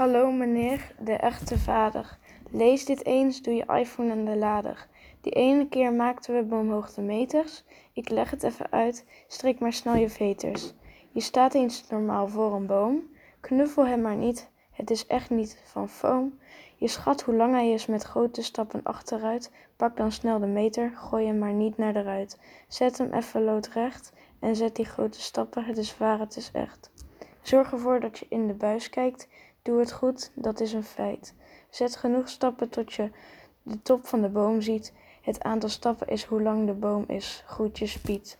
Hallo meneer, de echte vader. Lees dit eens, doe je iPhone aan de lader. Die ene keer maakten we boomhoogtemeters. Ik leg het even uit, strik maar snel je veters. Je staat eens normaal voor een boom. Knuffel hem maar niet, het is echt niet van foam. Je schat hoe lang hij is met grote stappen achteruit. Pak dan snel de meter, gooi hem maar niet naar de ruit. Zet hem even loodrecht en zet die grote stappen, het is waar, het is echt. Zorg ervoor dat je in de buis kijkt. Doe het goed, dat is een feit. Zet genoeg stappen tot je de top van de boom ziet. Het aantal stappen is hoe lang de boom is. Groetjes Piet.